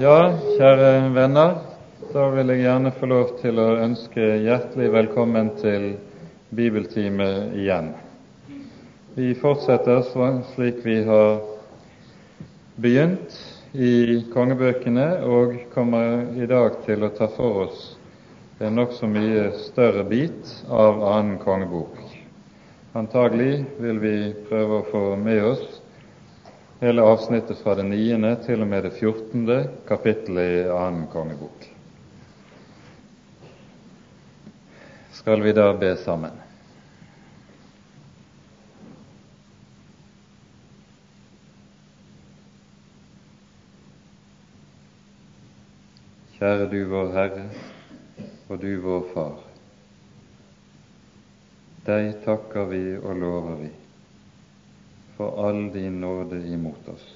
Ja, kjære venner, da vil jeg gjerne få lov til å ønske hjertelig velkommen til bibeltime igjen. Vi fortsetter slik vi har begynt i kongebøkene, og kommer i dag til å ta for oss en nokså mye større bit av annen kongebok. Antagelig vil vi prøve å få med oss hele avsnittet fra det niende til og med det fjortende kapittelet i annen kongebok. Skal vi da be sammen? Kjære du vår Herre og du vår Far. Deg takker vi og lover vi for all din nåde imot oss.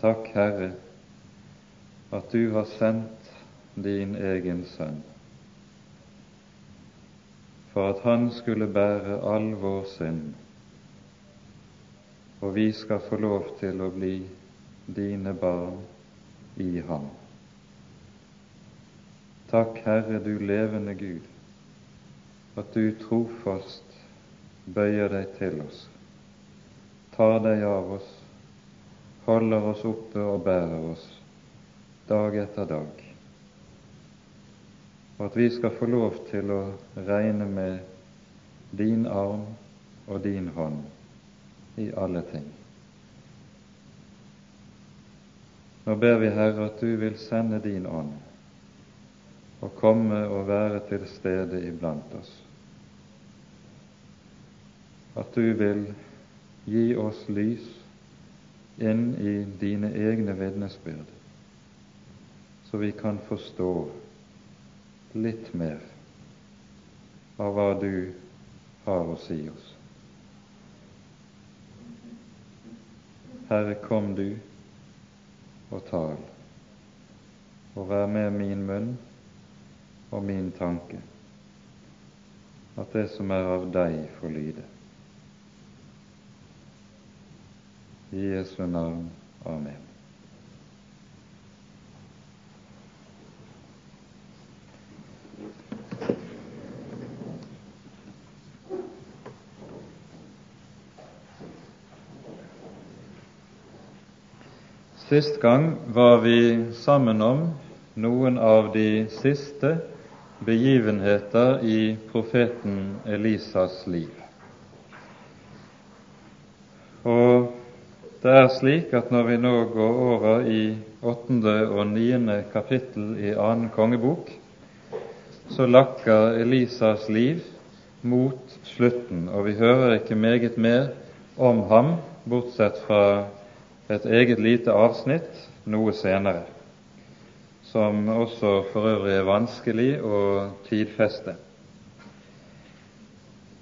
Takk, Herre, at du har sendt din egen sønn, for at han skulle bære all vår synd, og vi skal få lov til å bli dine barn i ham. Takk, Herre, du levende Gud, at du trofast bøyer deg til oss, tar deg av oss, holder oss oppe og bærer oss dag etter dag, og at vi skal få lov til å regne med din arm og din hånd i alle ting. Nå ber vi, Herre, at du vil sende din ånd og komme og være til stede iblant oss at du vil gi oss lys inn i dine egne vitnesbyrd, så vi kan forstå litt mer av hva du har å si oss. Herre, kom du og tal, og vær med min munn og min tanke, at det som er av deg, får lyde. I Jesu navn. Amen. Sist gang var vi sammen om noen av de siste begivenheter i profeten Elisas liv. Og det er slik at når vi nå går over i åttende og niende kapittel i annen kongebok, så lakker Elisas liv mot slutten, og vi hører ikke meget mer om ham, bortsett fra et eget lite avsnitt noe senere, som også for øvrig er vanskelig å tidfeste.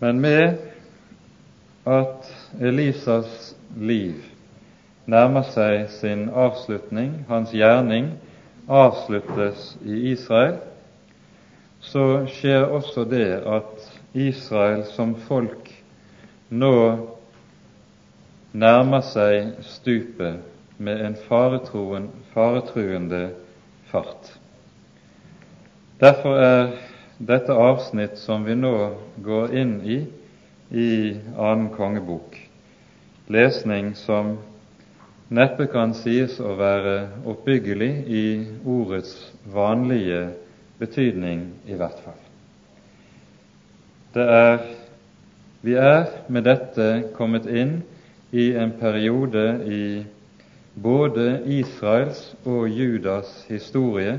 Men med at Elisas liv nærmer seg sin avslutning, hans gjerning avsluttes i Israel, så skjer også det at Israel som folk nå nærmer seg stupet med en faretruende fart. Derfor er dette avsnitt som vi nå går inn i i annen kongebok, lesning som neppe kan sies å være oppbyggelig i ordets vanlige betydning, i hvert fall. Det er, vi er med dette kommet inn i en periode i både Israels og Judas historie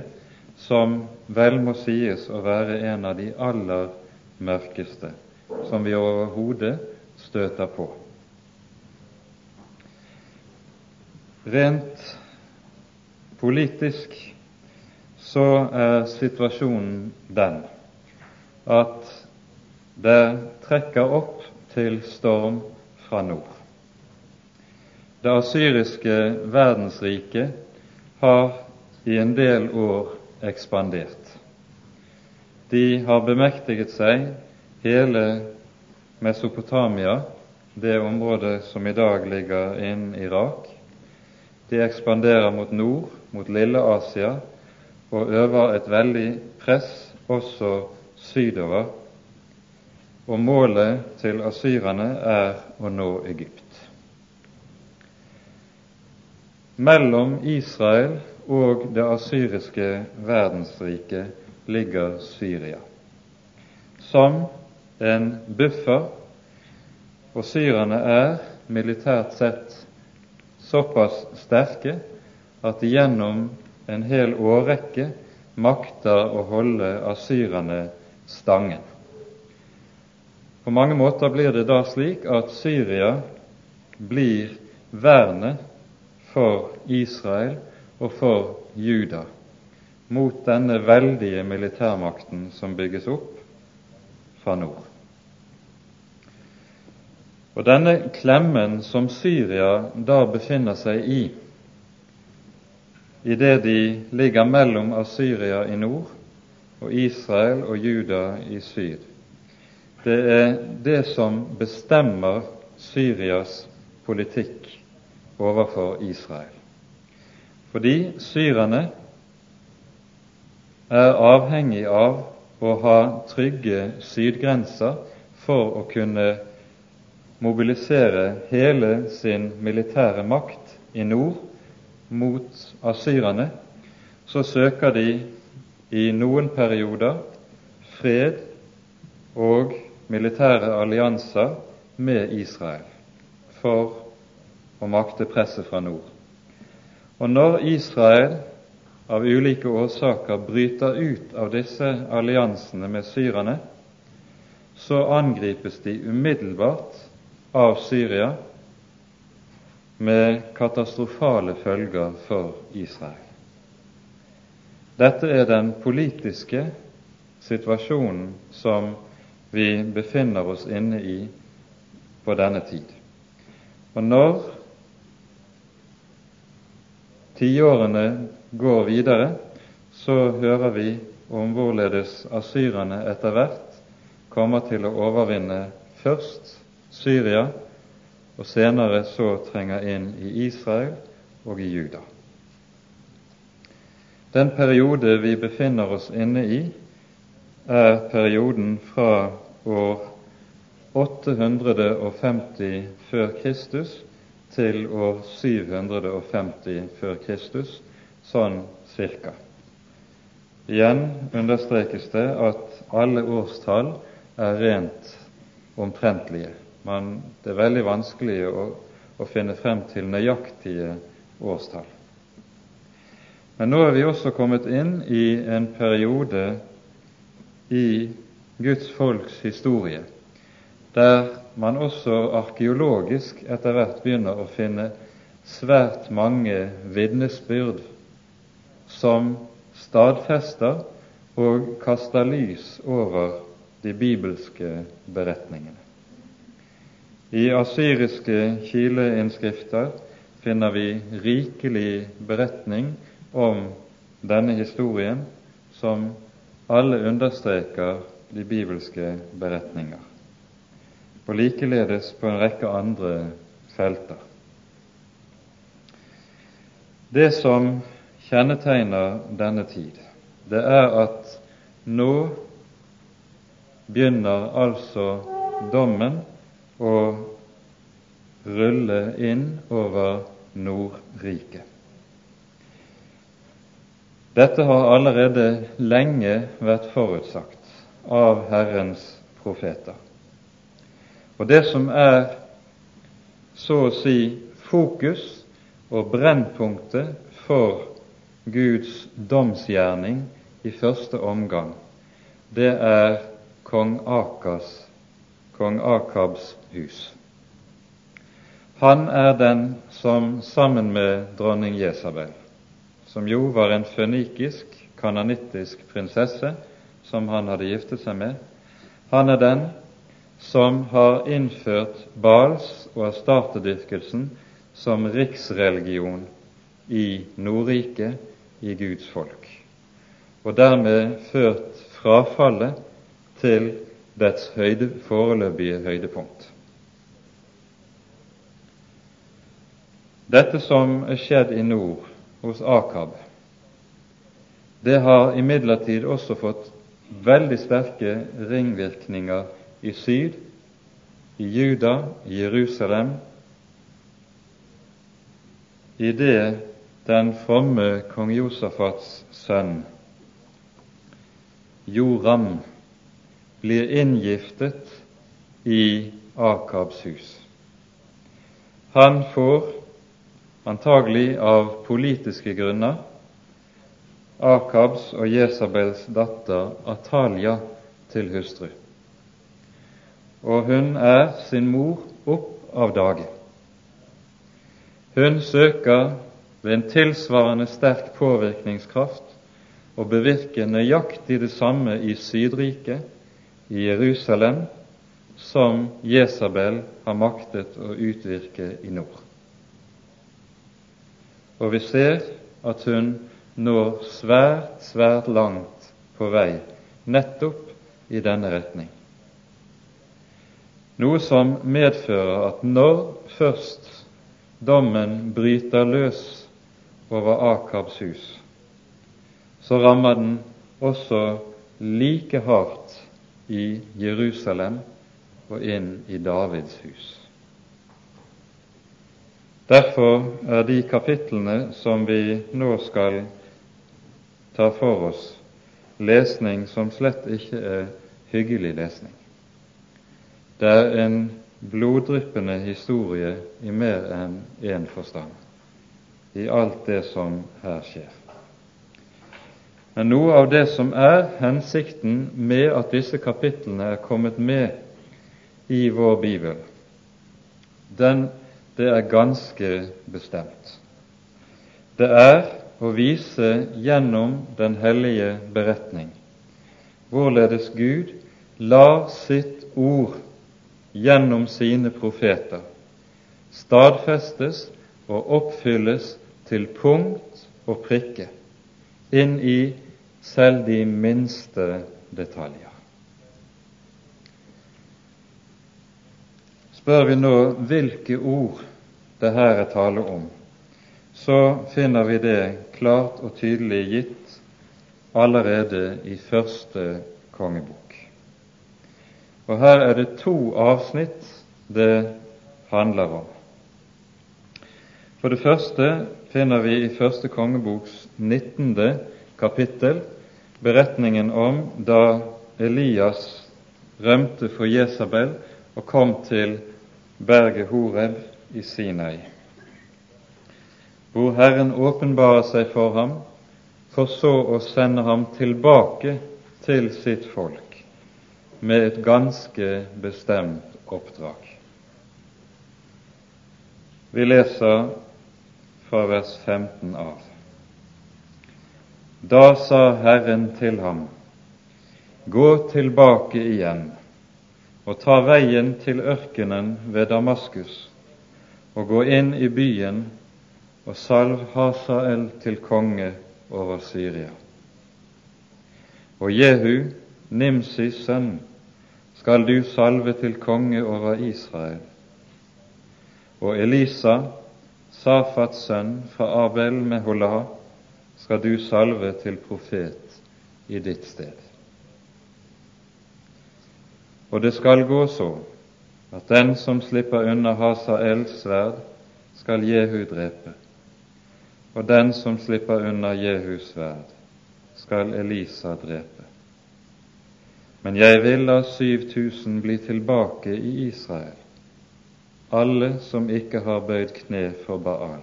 som vel må sies å være en av de aller mørkeste som vi overhodet støter på. Rent politisk så er situasjonen den at det trekker opp til storm fra nord. Det asyriske verdensriket har i en del år ekspandert. De har bemektiget seg hele Mesopotamia, det området som i dag ligger innen Irak, De ekspanderer mot nord, mot Lille-Asia, og øver et veldig press også sydover. Og målet til asyrerne er å nå Egypt. Mellom Israel og det asyriske verdensriket ligger Syria som en buffer, og syrerne er militært sett såpass sterke at de gjennom en hel årrekke makter å holde asyrerne stangen. På mange måter blir det da slik at Syria blir vernet for Israel og for Juda mot denne veldige militærmakten som bygges opp fra nord. Og denne klemmen som Syria da befinner seg i, idet de ligger mellom Assyria i nord og Israel og Juda i syd, det er det som bestemmer Syrias politikk overfor Israel. Fordi syrerne er avhengig av å ha trygge sydgrenser for å kunne mobilisere hele sin militære makt i nord mot asyrerne, så søker de i noen perioder fred og militære allianser med Israel for å makte presset fra nord. Og når Israel av ulike årsaker bryter ut av disse alliansene med syrerne, så angripes de umiddelbart av Syria med katastrofale følger for Israel. Dette er den politiske situasjonen som vi befinner oss inne i på denne tid. Og når tiårene går videre, så hører vi om hvorledes asyrerne etter hvert kommer til å overvinne først Syria, og senere så trenger inn i Israel og i Juda. Den periode vi befinner oss inne i, er perioden fra år 850 før Kristus til år 750 før Kristus, sånn cirka. Igjen understrekes det at alle årstall er rent omtrentlige. Man, det er veldig vanskelig å, å finne frem til nøyaktige årstall. Men nå er vi også kommet inn i en periode i Guds folks historie der man også arkeologisk etter hvert begynner å finne svært mange vitnesbyrd som stadfester og kaster lys over de bibelske beretningene. I asyriske kileinnskrifter finner vi rikelig beretning om denne historien, som alle understreker de bibelske beretninger og likeledes på en rekke andre felter. Det som kjennetegner denne tid, det er at nå begynner altså dommen å rulle inn over Nordriket. Dette har allerede lenge vært forutsagt av Herrens profeter. Og det som er så å si fokus og brennpunktet for Guds domsgjerning i første omgang, det er kong Akas, kong Akabs hus. Han er den som sammen med dronning Jesabel, som jo var en fønikisk, kananittisk prinsesse som han hadde giftet seg med, han er den som har innført Bals- og astartedyrkelsen som riksreligion i Nordriket, i Guds folk, og dermed ført frafallet til dets høyde, foreløpige høydepunkt. Dette som er skjedd i nord hos Akab, det har imidlertid også fått veldig sterke ringvirkninger i syd, i Juda, i Jerusalem, i det den fromme kong Josafats sønn Joram blir inngiftet i Akabs hus. Han får, antagelig av politiske grunner, Akabs og Jesabels datter Atalia til hustru. Og hun er sin mor opp av dage. Hun søker ved en tilsvarende sterk påvirkningskraft å bevirke nøyaktig det samme i Sydriket, i Jerusalem, som Jesabel har maktet å utvirke i nord. Og vi ser at hun når svært, svært langt på vei nettopp i denne retning. Noe som medfører at når først dommen bryter løs over Akabs hus, så rammer den også like hardt i Jerusalem og inn i Davids hus. Derfor er de kapitlene som vi nå skal ta for oss lesning som slett ikke er hyggelig lesning. Det er en bloddryppende historie i mer enn én forstand, i alt det som her skjer. Men noe av det som er hensikten med at disse kapitlene er kommet med i vår bibel, den, det er ganske bestemt. Det er å vise gjennom den hellige beretning hvorledes Gud lar sitt ord gjennom sine profeter stadfestes og oppfylles til punkt og prikke, inn i selv de minste detaljer. Spør vi nå hvilke ord det her er tale om, så finner vi det klart og tydelig gitt allerede i første kongebok. Og her er det to avsnitt det handler om. For det første finner vi i første kongeboks 19. kapittel beretningen om da Elias rømte for Jesabel og kom til berget Horeb i Sinai hvor Herren åpenbarer seg for ham, for så å sende ham tilbake til sitt folk med et ganske bestemt oppdrag. Vi leser fra vers 15 av. Da sa Herren til ham, Gå tilbake igjen og ta veien til ørkenen ved Damaskus, og gå inn i byen og salv Hasael til konge over Syria. Og Jehu, Nimsis sønn, skal du salve til konge over Israel. Og Elisa, Safats sønn fra Abel med Holah, skal du salve til profet i ditt sted. Og det skal gå så at den som slipper unna Hasaels sverd, skal Jehu drepe og den som slipper unna Jehus sverd, skal Elisa drepe. Men jeg vil la 7000 bli tilbake i Israel, alle som ikke har bøyd kne for Baal,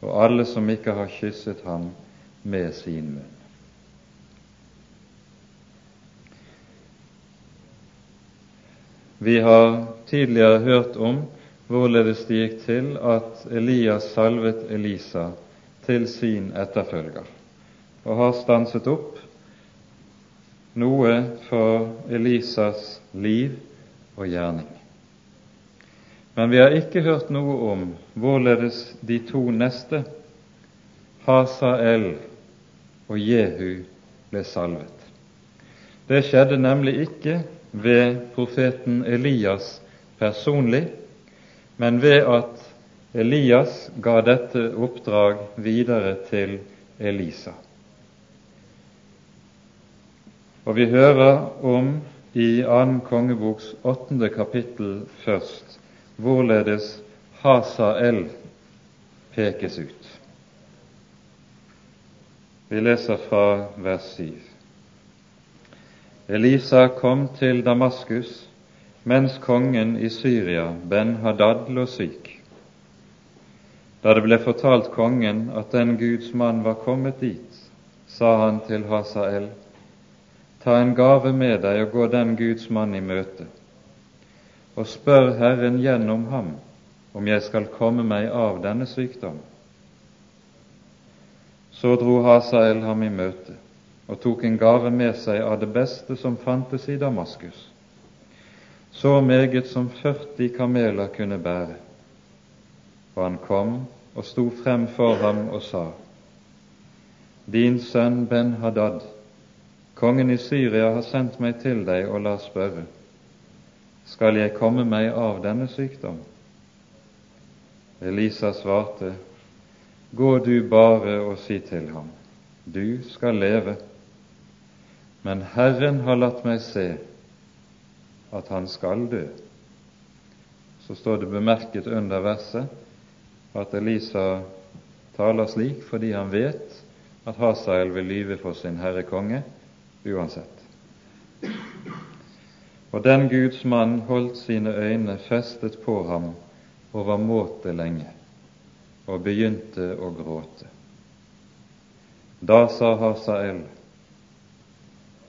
og alle som ikke har kysset ham med sin munn. Vi har tidligere hørt om hvorledes det gikk til at Elias salvet Elisa til sin etterfølger, og har stanset opp noe for Elisas liv og gjerning. Men vi har ikke hørt noe om hvorledes de to neste, Hasael og Jehu, ble salvet. Det skjedde nemlig ikke ved profeten Elias personlig, men ved at Elias ga dette oppdrag videre til Elisa. Og vi hører om i 2. kongeboks åttende kapittel først hvorledes Hasael pekes ut. Vi leser fra vers 7. Elisa kom til Damaskus mens kongen i Syria, Ben-Hadad, lå syk. Da det ble fortalt kongen at den Guds mann var kommet dit, sa han til Hasael, ta en gave med deg og gå den Guds mann i møte, og spør Herren gjennom ham om jeg skal komme meg av denne sykdom. Så dro Hasael ham i møte og tok en gave med seg av det beste som fantes i Damaskus, så meget som 40 kameler kunne bære. Og han kom og sto frem for ham og sa, Din sønn Ben-Hadad, kongen i Syria har sendt meg til deg og la spørre, skal jeg komme meg av denne sykdom? Elisa svarte, Gå du bare og si til ham, du skal leve, men Herren har latt meg se at han skal dø. Så står det bemerket under verset at Elisa taler slik fordi han vet at Hasael vil lyve for sin herre konge uansett. Og den Guds mann holdt sine øyne festet på ham overmåte lenge og begynte å gråte. Da sa Hasael,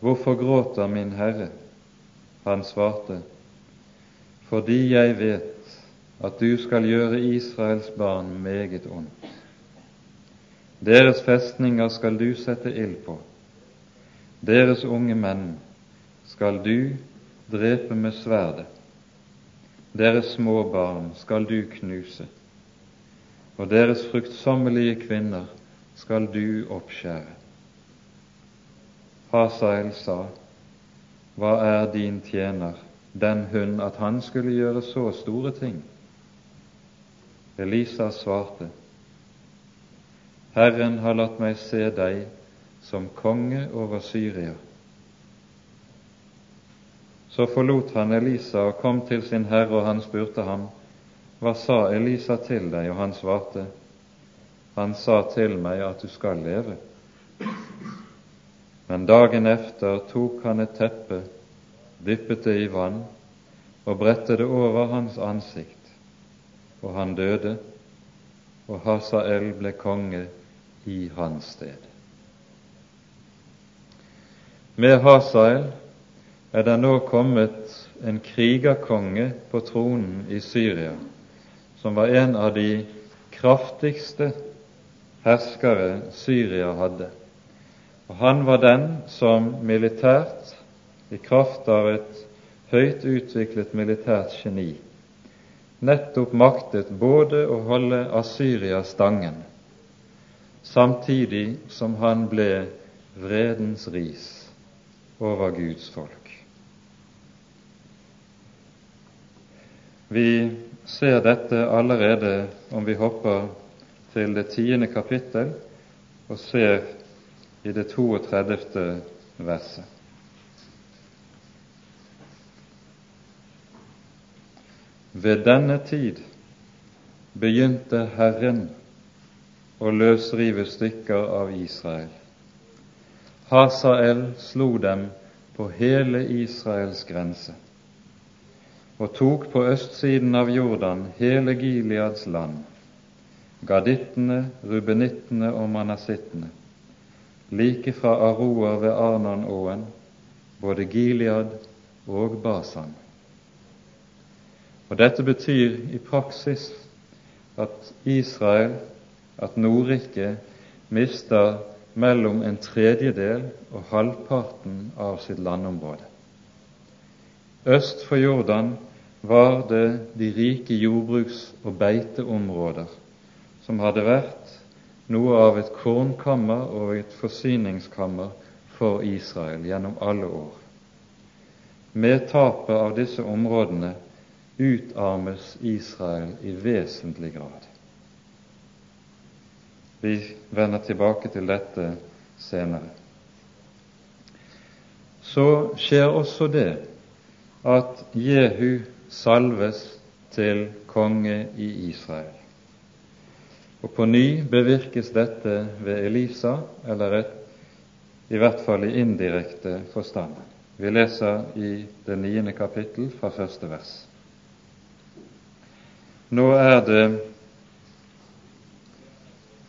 Hvorfor gråter min Herre? Han svarte, Fordi jeg vet at du skal gjøre Israels barn meget ondt. Deres festninger skal du sette ild på, deres unge menn skal du drepe med sverdet deres små barn skal du knuse, og deres fruktsommelige kvinner skal du oppskjære. Hasael sa, Hva er din tjener, den hund, at han skulle gjøre så store ting? Elisa svarte, Herren har latt meg se deg som konge over Syria så forlot han Elisa og kom til sin herre, og han spurte ham, Hva sa Elisa til deg? Og han svarte, Han sa til meg at du skal leve. Men dagen efter tok han et teppe, dyppet det i vann og bredte det over hans ansikt, og han døde, og Hasael ble konge i hans sted. Med Hasael er det nå kommet en krigerkonge på tronen i Syria, som var en av de kraftigste herskere Syria hadde. Og Han var den som militært, i kraft av et høyt utviklet militært geni, nettopp maktet både å holde Asyria stangen, samtidig som han ble vredens ris over Guds folk. Vi ser dette allerede om vi hopper til det tiende kapittel og ser i det 32. verset. Ved denne tid begynte Herren å løsrive stykker av Israel. Hasael slo dem på hele Israels grense og tok på østsiden av Jordan hele Gileads land, gadittene, rubenittene og manasittene, like fra Aroer ved Arnonåen, både Gilead og Basan. Og Dette betyr i praksis at Israel, at Nordriket, mister mellom en tredjedel og halvparten av sitt landområde. Øst for Jordan var det de rike jordbruks- og beiteområder som hadde vært noe av et kornkammer og et forsyningskammer for Israel gjennom alle år. Med tapet av disse områdene utarmes Israel i vesentlig grad. Vi vender tilbake til dette senere. Så skjer også det at Jehu salves til konge i Israel. Og på ny bevirkes dette ved Elisa, eller et, i hvert fall i indirekte forstand. Vi leser i det niende kapittel fra første vers. Nå er det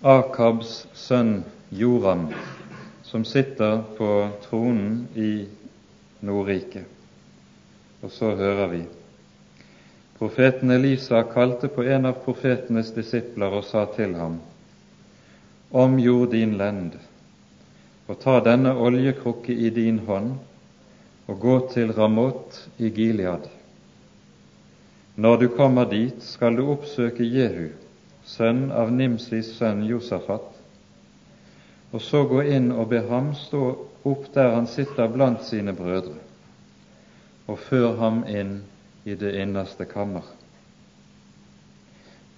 Akabs sønn Joram som sitter på tronen i Nordriket. Og så hører vi Profeten Elisa kalte på en av profetenes disipler og sa til ham:" Omgjord din lend, og ta denne oljekrukke i din hånd, og gå til Ramot i Gilead. Når du kommer dit, skal du oppsøke Jehu, sønn av Nimsis sønn Josafat, og så gå inn og be ham stå opp der han sitter blant sine brødre, og før ham inn i det innerste kammer.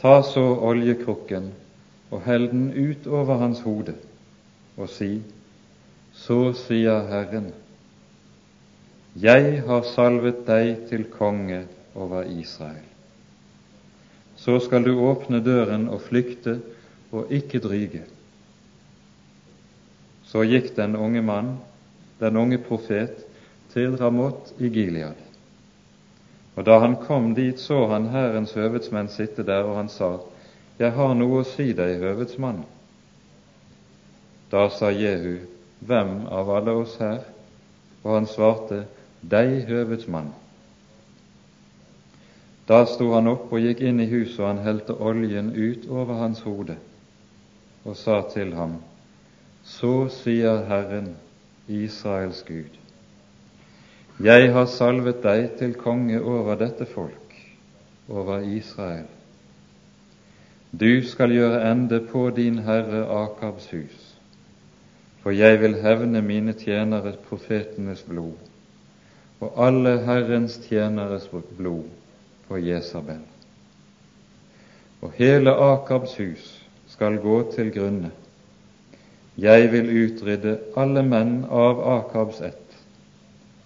Ta så oljekrukken og hell den ut over hans hode, og si, Så sier Herren, Jeg har salvet deg til konge over Israel. Så skal du åpne døren og flykte og ikke dryge. Så gikk den unge mann, den unge profet, til Ramot i Gilead. Og da han kom dit, så han Hærens høvedsmenn sitte der, og han sa, Jeg har noe å si deg, høvedsmann. Da sa Jehu, Hvem av alle oss her? Og han svarte, Deg, høvedsmann. Da sto han opp og gikk inn i huset, og han helte oljen ut over hans hode og sa til ham, Så sier Herren, Israels Gud, jeg har salvet deg til konge over dette folk, over Israel. Du skal gjøre ende på din herre Akabs hus, for jeg vil hevne mine tjenere profetenes blod og alle Herrens tjeneres blod på Jesabel. Og hele Akabs hus skal gå til grunne. Jeg vil utrydde alle menn av Akabs ett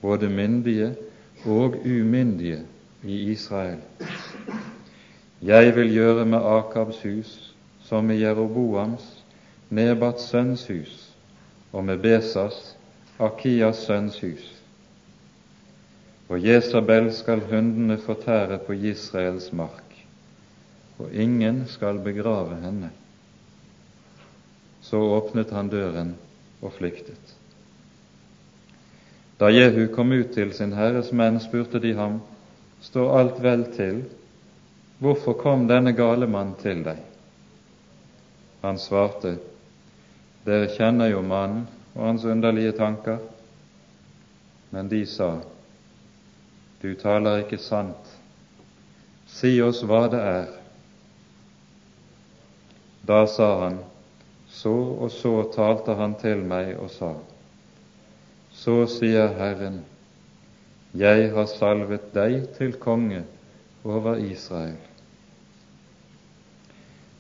både myndige og umyndige i Israel. Jeg vil gjøre med Akabs hus som med Jeroboams, Nebats sønns hus, og med Besas, Akias sønns hus. Og Jesabel skal hundene fortære på Israels mark, og ingen skal begrave henne. Så åpnet han døren og flyktet. Da Jehu kom ut til sin herres menn, spurte de ham, Står alt vel til? Hvorfor kom denne gale mann til deg? Han svarte, Dere kjenner jo mannen og hans underlige tanker. Men de sa, Du taler ikke sant. Si oss hva det er. Da sa han, Så og så talte han til meg og sa, så sier Herren, Jeg har salvet deg til konge over Israel.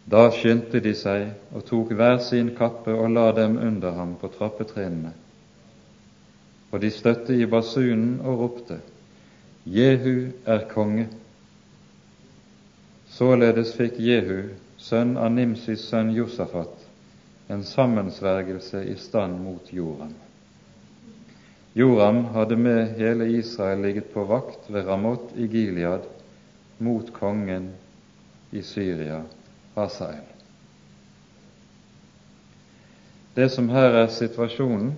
Da skyndte de seg og tok hver sin kappe og la dem under ham på trappetrinnene. Og de støtte i basunen og ropte, Jehu er konge. Således fikk Jehu, sønn av Nimsis sønn Josafat, en sammensvergelse i stand mot jorden. Joram hadde med hele Israel ligget på vakt ved Ramot i Gilead mot kongen i Syria, Hasael. Det som her er situasjonen,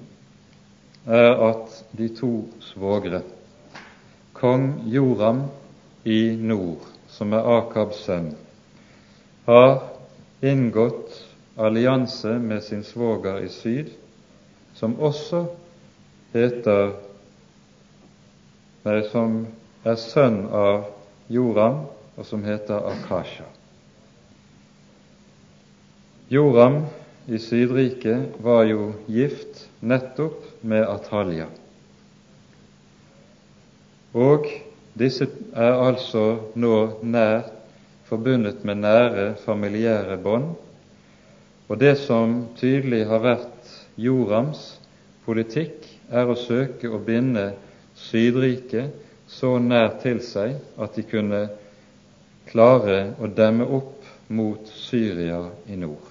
er at de to svogre, kong Joram i nord, som er Akabs sønn, har inngått allianse med sin svoger i syd, som også heter nei, som er sønn av Joram, og som heter Akasha. Joram i Sydriket var jo gift nettopp med Atalia. Og disse er altså nå nær forbundet med nære familiære bånd, Og det som tydelig har vært Jorams politikk, er å søke å binde Sydriket så nær til seg at de kunne klare å demme opp mot Syria i nord.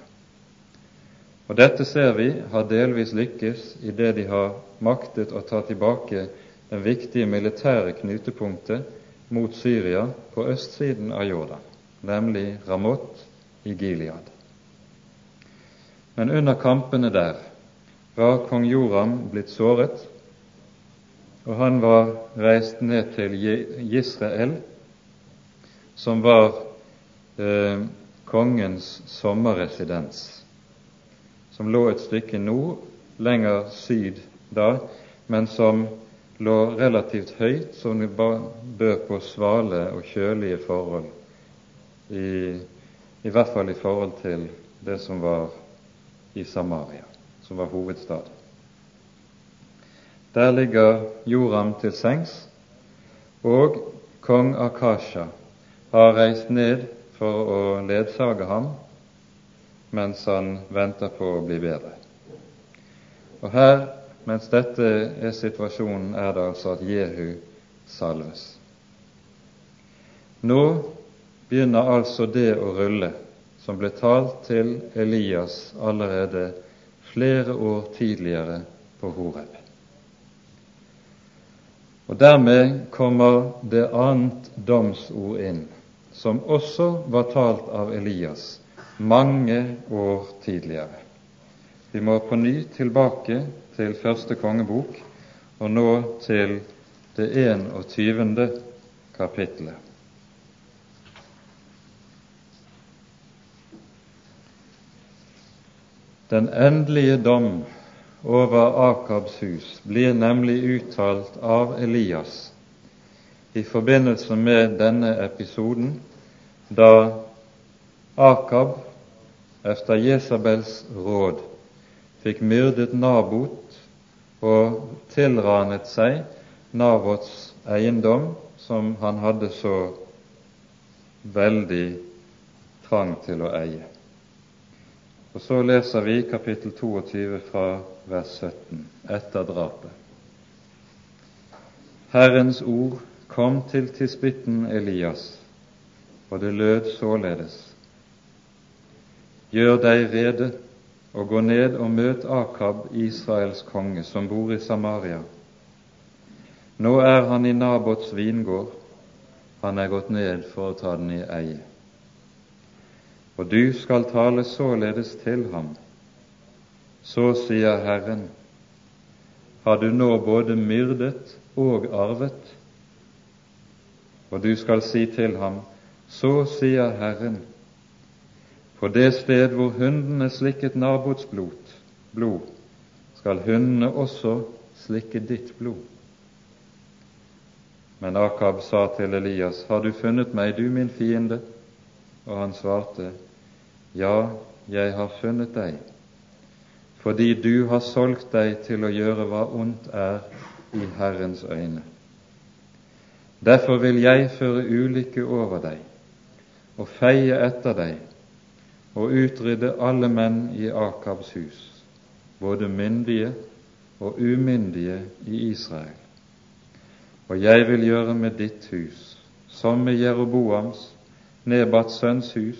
Og Dette ser vi har delvis lykkes i det de har maktet å ta tilbake det viktige militære knutepunktet mot Syria på østsiden av Jordan, nemlig Ramot i Gilead. Men under kampene der var kong Joram blitt såret, og han var reist ned til Israel, som var eh, kongens sommerresidens, som lå et stykke nord, lenger syd da, men som lå relativt høyt, som det bør på svale og kjølige forhold, i, i hvert fall i forhold til det som var i Samaria, som var hovedstad. Der ligger Joram til sengs, og kong Akasha har reist ned for å ledsage ham mens han venter på å bli bedre. Og her, mens dette er situasjonen, er det altså at Jehu salves. Nå begynner altså det å rulle som ble talt til Elias allerede flere år tidligere på Horeb. Og Dermed kommer det annet domsord inn, som også var talt av Elias mange år tidligere. Vi må på ny tilbake til første kongebok, og nå til det 21. kapittelet. Den endelige dom over Akabs hus blir nemlig uttalt av Elias i forbindelse med denne episoden da Akab efter Jesabels råd fikk myrdet Nabot og tilranet seg Nabots eiendom, som han hadde så veldig trang til å eie. Og Så leser vi kapittel 22 fra vers 17 etter drapet. Herrens ord kom til tisbitten Elias, og det lød således. Gjør deg rede og gå ned og møt Akab, Israels konge, som bor i Samaria. Nå er han i Nabots vingård, han er gått ned for å ta den i eie. Og du skal tale således til ham. Så sier Herren, har du nå både myrdet og arvet? Og du skal si til ham, så sier Herren, på det sted hvor hundene slikket nabots blod, blod, skal hundene også slikke ditt blod. Men Akab sa til Elias, Har du funnet meg, du min fiende? Og han svarte, ja, jeg har funnet deg, fordi du har solgt deg til å gjøre hva ondt er i Herrens øyne. Derfor vil jeg føre ulykke over deg og feie etter deg og utrydde alle menn i Akabs hus, både myndige og umyndige i Israel. Og jeg vil gjøre med ditt hus som med Jeroboams, Nebats sønns hus,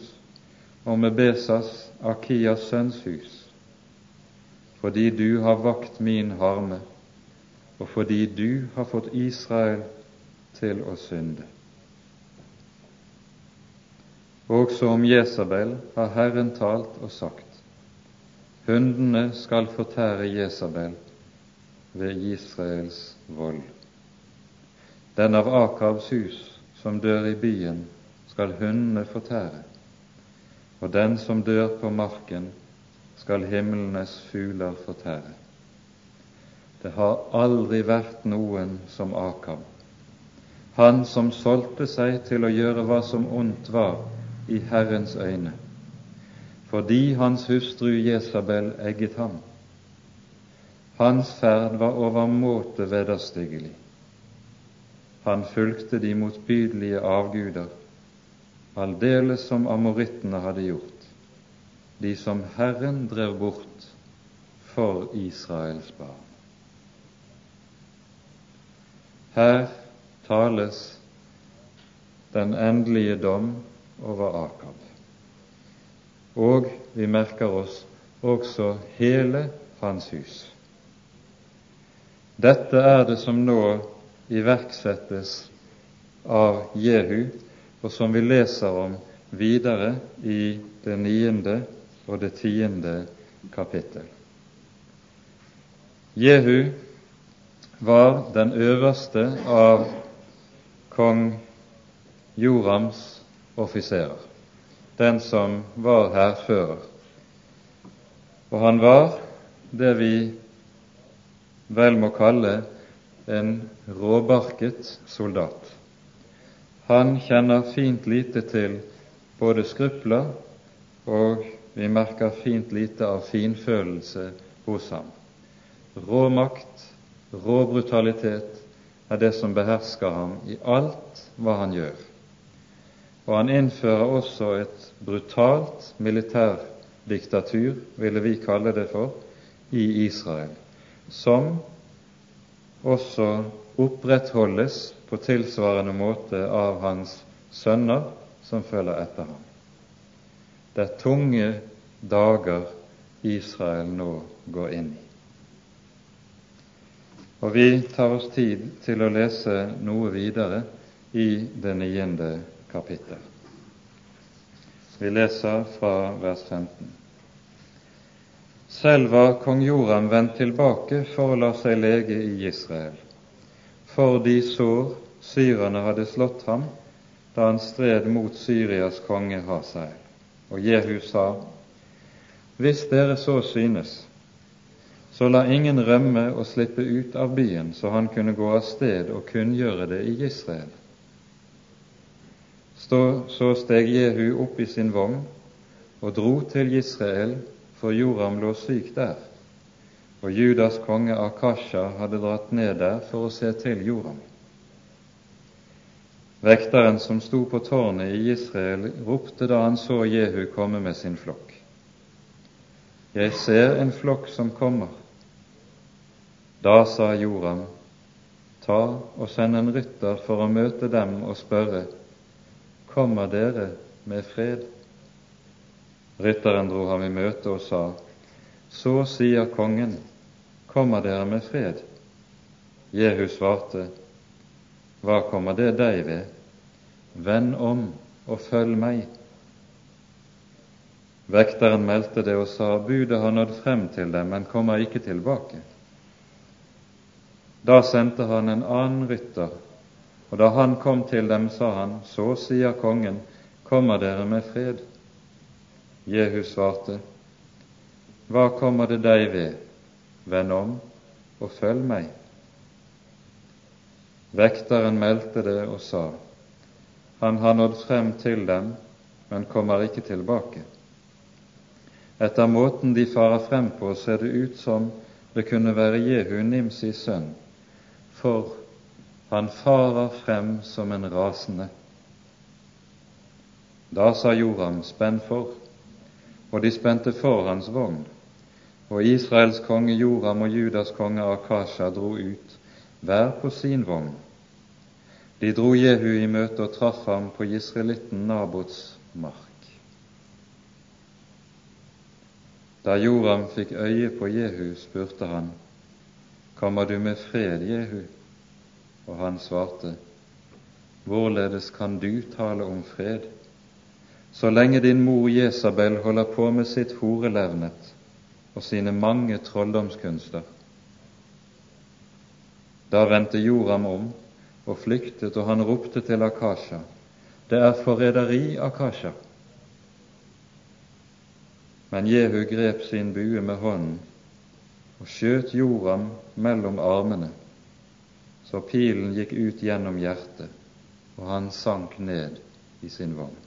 og med Besas, Akias sønns hus, fordi du har vakt min harme, og fordi du har fått Israel til å synde. Også om Jesabel har Herren talt og sagt:" Hundene skal fortære Jesabel ved Israels vold. Den av Akavs hus som dør i byen, skal hundene fortære og den som dør på marken, skal himlenes fugler fortære. Det har aldri vært noen som Akab, han som solgte seg til å gjøre hva som ondt var i Herrens øyne, fordi hans hustru Jesabel egget ham. Hans ferd var overmåte vederstyggelig. Han fulgte de motbydelige avguder aldeles som amorittene hadde gjort. de som Herren drev bort for Israels barn. Her tales den endelige dom over Akab. Og vi merker oss også hele hans hus. Dette er det som nå iverksettes av Jehu, og som vi leser om videre i det niende og det tiende kapittel. Jehu var den øverste av kong Jorams offiserer, den som var hærfører. Og han var det vi vel må kalle en råbarket soldat. Han kjenner fint lite til både skrupler og vi merker fint lite av finfølelse hos ham. Rå makt, rå brutalitet er det som behersker ham i alt hva han gjør. Og han innfører også et brutalt militærdiktatur, ville vi kalle det for, i Israel, som også opprettholdes på tilsvarende måte av hans sønner som følger etter ham. Det er tunge dager Israel nå går inn i. Og vi tar oss tid til å lese noe videre i det niende kapittel. Vi leser fra vers 15. Selv var kong Joram vendt tilbake for å la seg lege i Israel, for de sår syrerne hadde slått ham da han stred mot Syrias konge Hasael. Og Jehu sa, Hvis dere så synes, så la ingen rømme og slippe ut av byen, så han kunne gå av sted og kunngjøre det i Israel. Så steg Jehu opp i sin vogn og dro til Israel, for Joram lå syk der, og Judas konge Akasha hadde dratt ned der for å se til Joram. Vekteren som sto på tårnet i Israel, ropte da han så Jehu komme med sin flokk. Jeg ser en flokk som kommer. Da sa Joram, ta og send en rytter for å møte dem og spørre, kommer dere med fred? Rytteren dro ham i møte og sa, så sier kongen, kommer dere med fred? Jehu svarte, hva kommer det deg ved? Vend om og følg meg. Vekteren meldte det og sa, budet har nådd frem til dem, men kommer ikke tilbake. Da sendte han en annen rytter, og da han kom til dem, sa han, så sier kongen, kommer dere med fred? Jehu svarte, hva kommer det deg ved? Vend om og følg meg. Vekteren meldte det og sa, Han har nådd frem til dem, men kommer ikke tilbake. Etter måten de farer frem på, ser det ut som det kunne være Jehu Nimsis sønn, for han farer frem som en rasende. Da sa Joram, spenn for, og de spente for hans vogn. Og Israels konge Joram og Judas konge Akasha dro ut hver på sin vogn. De dro Jehu i møte og traff ham på israelitten Nabots mark. Da Joram fikk øye på Jehu, spurte han, Kommer du med fred, Jehu? Og han svarte, Hvorledes kan du tale om fred, så lenge din mor Jesabel holder på med sitt horelevnet og sine mange trolldomskunster? Da vendte Joram om og flyktet, og han ropte til Akasha, det er forræderi, Akasha. Men Jehu grep sin bue med hånden og skjøt Joram mellom armene, så pilen gikk ut gjennom hjertet, og han sank ned i sin vogn.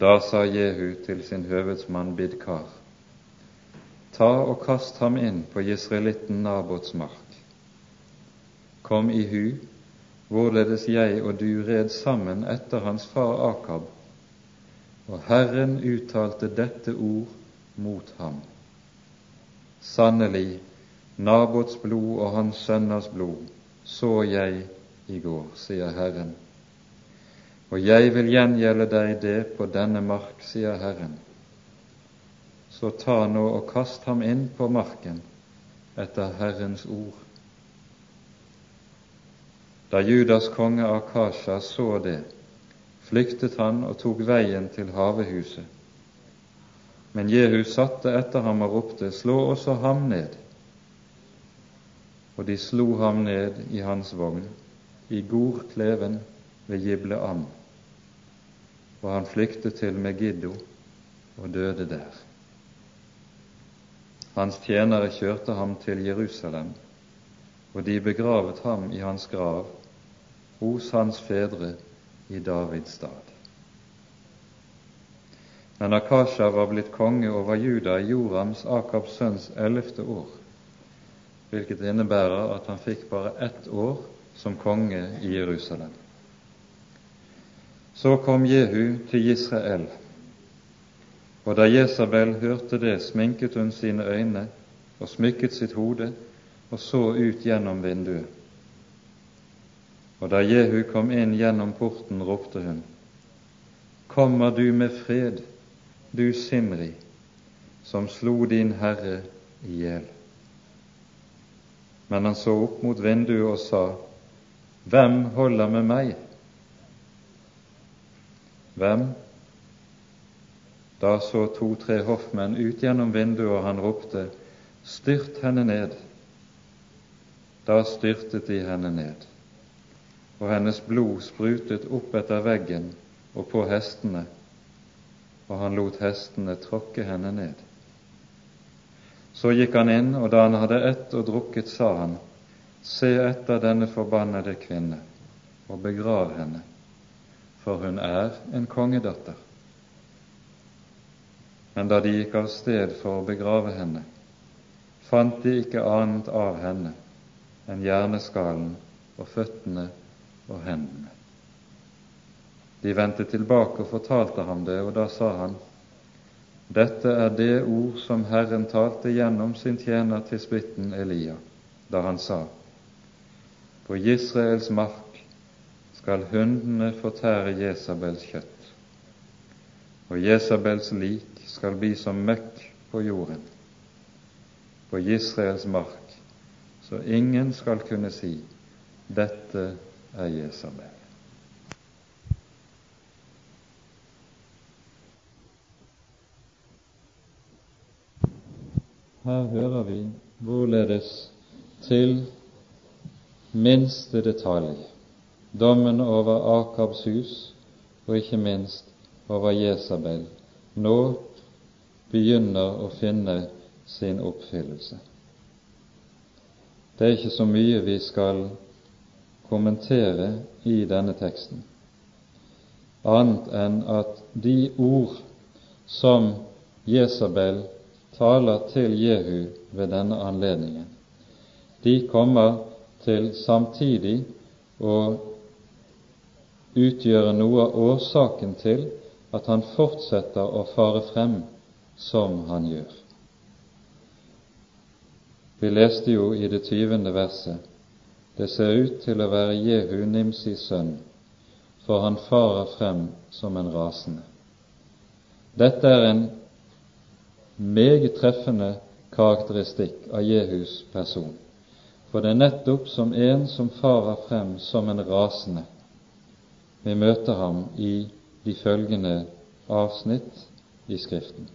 Da sa Jehu til sin høvedsmann Bidkar, ta og kast ham inn på jesraelitten Nabots mark kom i hu hvorledes jeg og du red sammen etter hans far Akab, Og Herren uttalte dette ord mot ham. Sannelig, Nabots blod og hans sønners blod så jeg i går, sier Herren. Og jeg vil gjengjelde deg det på denne mark, sier Herren. Så ta nå og kast ham inn på marken etter Herrens ord. Da Judas konge Akasha så det, flyktet han og tok veien til havehuset. Men Jehu satte etter ham og ropte, slå også ham ned. Og de slo ham ned i hans vogn, i Gorkleven ved Gibleam. Og han flyktet til Megiddo og døde der. Hans tjenere kjørte ham til Jerusalem, og de begravet ham i hans grav hos hans fedre i Davids stad. Men Akasha var blitt konge over Juda i Jorams, Akabs sønns, ellevte år, hvilket innebærer at han fikk bare ett år som konge i Jerusalem. Så kom Jehu til Israel, og da Jesabel hørte det, sminket hun sine øyne og smykket sitt hode og så ut gjennom vinduet. Og da Jehu kom inn gjennom porten, ropte hun, Kommer du med fred, du Simri, som slo din herre i hjel. Men han så opp mot vinduet og sa, Hvem holder med meg? Hvem? Da så to-tre hoffmenn ut gjennom vinduet, og han ropte, Styrt henne ned. Da styrtet de henne ned, og hennes blod sprutet opp etter veggen og på hestene og han lot hestene tråkke henne ned. Så gikk han inn, og da han hadde ett og drukket, sa han, Se etter denne forbannede kvinne, og begrav henne, for hun er en kongedatter. Men da de gikk av sted for å begrave henne, fant de ikke annet av henne enn hjerneskallen og føttene og hendene. De vendte tilbake og fortalte ham det, og da sa han, Dette er det ord som Herren talte gjennom sin tjener til spitten Elia, da han sa, På Israels mark skal hundene fortære Jesabels kjøtt, og Jesabels lik skal bli som møkk på jorden, på Israels mark, så ingen skal kunne si, Dette er Jesabel. Her hører vi hvorledes til minste detalj dommen over Akabs hus og ikke minst over Jesabel nå begynner å finne sin oppfyllelse. Det er ikke så mye vi skal kommentere i denne teksten, annet enn at de ord som Jesabel taler til Jehu ved denne anledningen. De kommer til samtidig å utgjøre noe av årsaken til at han fortsetter å fare frem som han gjør. Vi leste jo i det tyvende verset det ser ut til å være Jehu Nimsis sønn, for han farer frem som en rasende. Dette er en meget treffende karakteristikk av Jehus person. For det er nettopp som en som farer frem som en rasende. Vi møter ham i de følgende avsnitt i Skriften.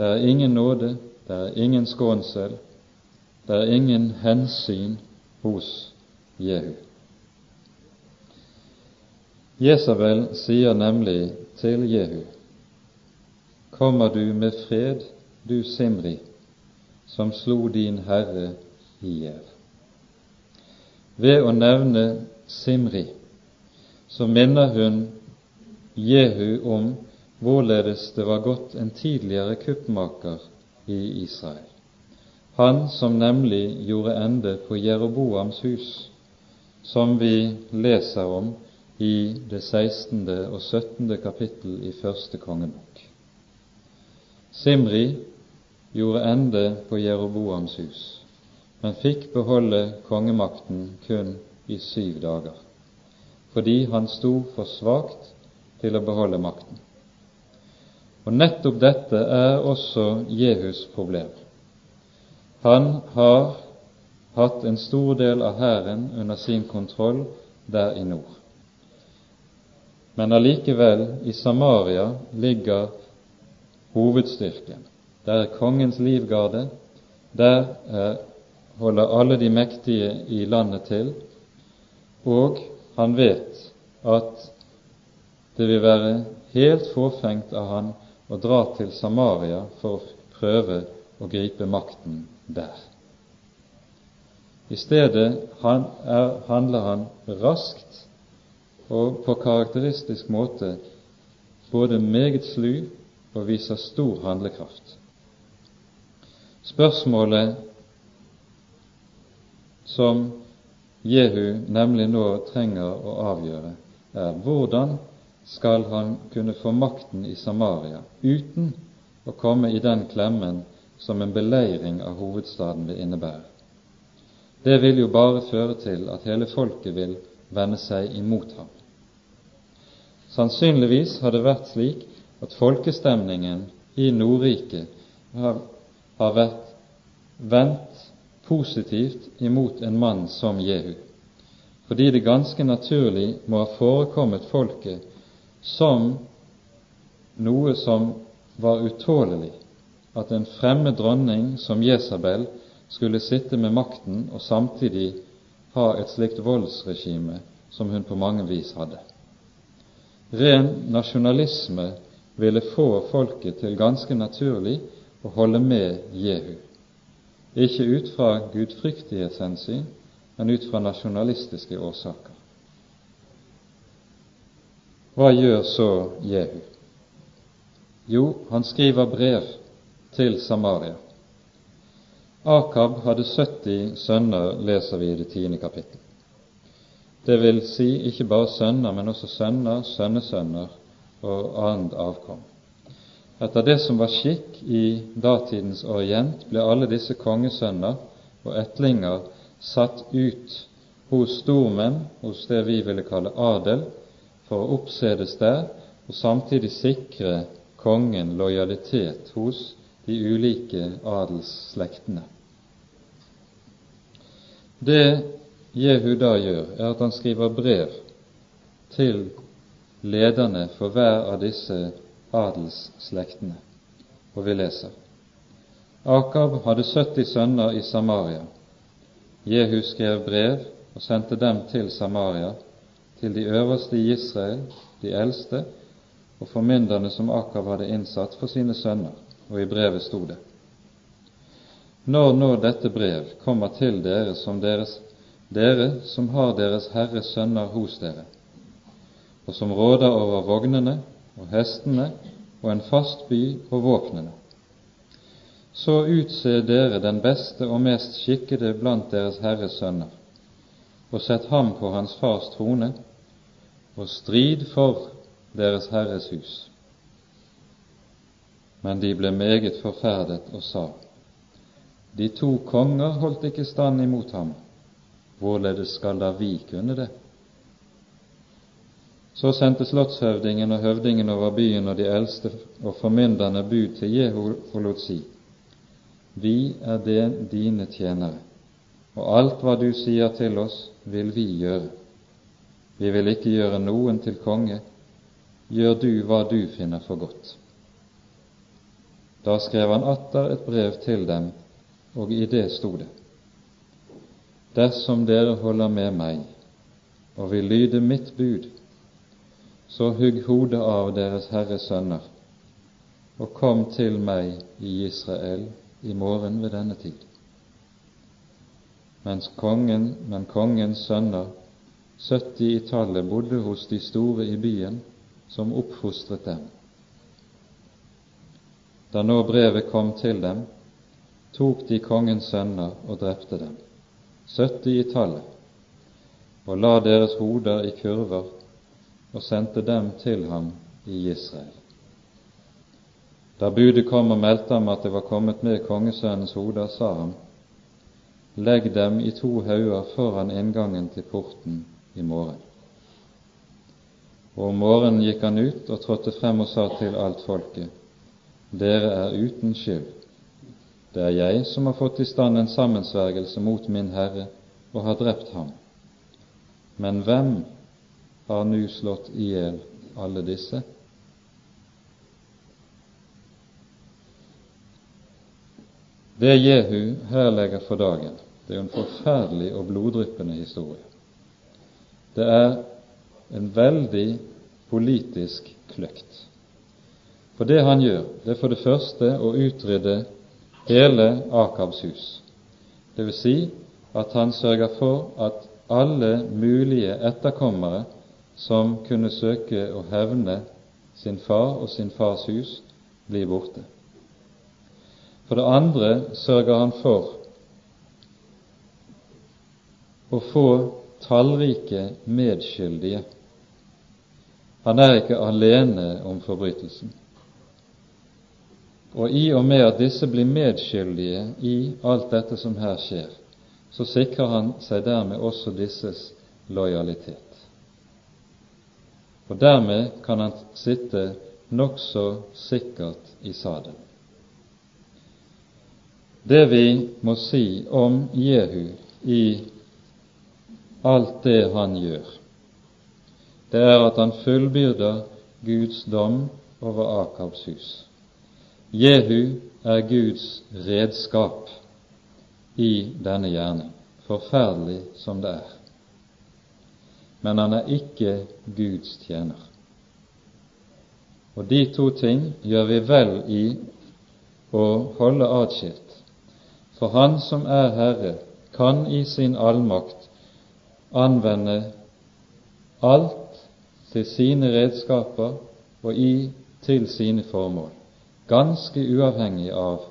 Det er ingen nåde, det er ingen skånsel, det er ingen hensyn hos Jehu. Jesabel sier nemlig til Jehu kommer du med fred, du Simri, som slo din herre i hjel. Ved å nevne Simri så minner hun Jehu om hvorledes det var gått en tidligere kuppmaker i Israel. Han som nemlig gjorde ende på Jeroboams hus, som vi leser om i det 16. og 17. kapittel i første kongebok. Simri gjorde ende på Jeroboams hus, men fikk beholde kongemakten kun i syv dager, fordi han sto for svakt til å beholde makten. Og nettopp dette er også Jehus problem. Han har hatt en stor del av hæren under sin kontroll der i nord. Men allikevel, i Samaria ligger hovedstyrken. Der er kongens livgarde, der er, holder alle de mektige i landet til, og han vet at det vil være helt fåfengt av han å drar til Samaria for å prøve å gripe makten der. I stedet han er, handler han raskt og på karakteristisk måte både meget slu og viser stor handlekraft. Spørsmålet som Jehu nemlig nå trenger å avgjøre, er hvordan skal han kunne få makten i Samaria uten å komme i den klemmen som en beleiring av hovedstaden vil innebære. Det vil jo bare føre til at hele folket vil vende seg imot ham. Sannsynligvis har det vært slik at folkestemningen i Nordriket har, har vært vendt positivt imot en mann som Jehu, fordi det ganske naturlig må ha forekommet folket som noe som var utålelig, at en fremmed dronning som Jesabel skulle sitte med makten og samtidig ha et slikt voldsregime som hun på mange vis hadde. Ren nasjonalisme ville få folket til ganske naturlig å holde med Jehu, ikke ut fra gudfryktighetshensyn, men ut fra nasjonalistiske årsaker. Hva gjør så Jehu? Jo, han skriver brev til Samaria Akab hadde 70 sønner, leser vi i det tiende kapittel. Det vil si ikke bare sønner, men også sønner, sønnesønner og annet avkom. Etter det som var skikk i datidens Orient, ble alle disse kongesønner og etlinger satt ut hos stormenn, hos det vi ville kalle adel, for å oppsedes der og samtidig sikre kongen lojalitet hos de ulike adelsslektene. Det Jehu da gjør, er at han skriver brev til lederne for hver av disse adelsslektene. Og vi leser Akab hadde 70 sønner i Samaria. Jehu skrev brev og sendte dem til Samaria, til de øverste i Israel, de eldste, og formynderne som Akab hadde innsatt for sine sønner og i brevet sto det:" Når nå dette brev kommer til dere som deres, dere som har Deres Herres sønner hos dere, og som råder over vognene og hestene og en fast by og våpnene, så utse dere den beste og mest skikkede blant Deres Herres sønner, og sett ham på hans fars trone, og strid for Deres Herres hus. Men de ble meget forferdet og sa:" De to konger holdt ikke stand imot ham, hvorledes skal da vi kunne det? Så sendte slottshøvdingen og høvdingen over byen og de eldste og formynderne bud til Jehu og lot si:" Vi er det dine tjenere, og alt hva du sier til oss, vil vi gjøre. Vi vil ikke gjøre noen til konge, gjør du hva du finner for godt. Da skrev han atter et brev til dem, og i det sto det:" Dersom dere holder med meg og vil lyde mitt bud, så hugg hodet av deres Herres sønner og kom til meg i Israel i morgen ved denne tid. Mens kongen, men kongens sønner, 70 i tallet, bodde hos de store i byen, som oppfostret dem. Da nå brevet kom til dem, tok de kongens sønner og drepte dem, 70 i tallet, og la deres hoder i kurver og sendte dem til ham i Israel. Da budet kom og meldte ham at det var kommet med kongesønnens hoder, sa han, legg dem i to hauger foran inngangen til porten i morgen. Og om morgenen gikk han ut og trådte frem og sa til alt folket, dere er uten skyld. Det er jeg som har fått i stand en sammensvergelse mot min Herre og har drept ham. Men hvem har nu slått i hjel alle disse? Det Jehu her legger for dagen, det er jo en forferdelig og bloddryppende historie. Det er en veldig politisk kløkt. For det han gjør, det er for det første å utrydde hele Akabs hus. Det vil si at han sørger for at alle mulige etterkommere som kunne søke å hevne sin far og sin fars hus, blir borte. For det andre sørger han for å få tallrike medskyldige. Han er ikke alene om forbrytelsen. Og i og med at disse blir medskyldige i alt dette som her skjer, så sikrer han seg dermed også disses lojalitet. Og dermed kan han sitte nokså sikkert i sadelen. Det vi må si om Jehu i alt det han gjør, det er at han fullbyrder Guds dom over Akabs hus. Jehu er Guds redskap i denne gjerning, forferdelig som det er. Men han er ikke Guds tjener. Og de to ting gjør vi vel i å holde atskilt for Han som er Herre, kan i sin allmakt anvende alt til sine redskaper og i til sine formål, ganske uavhengig av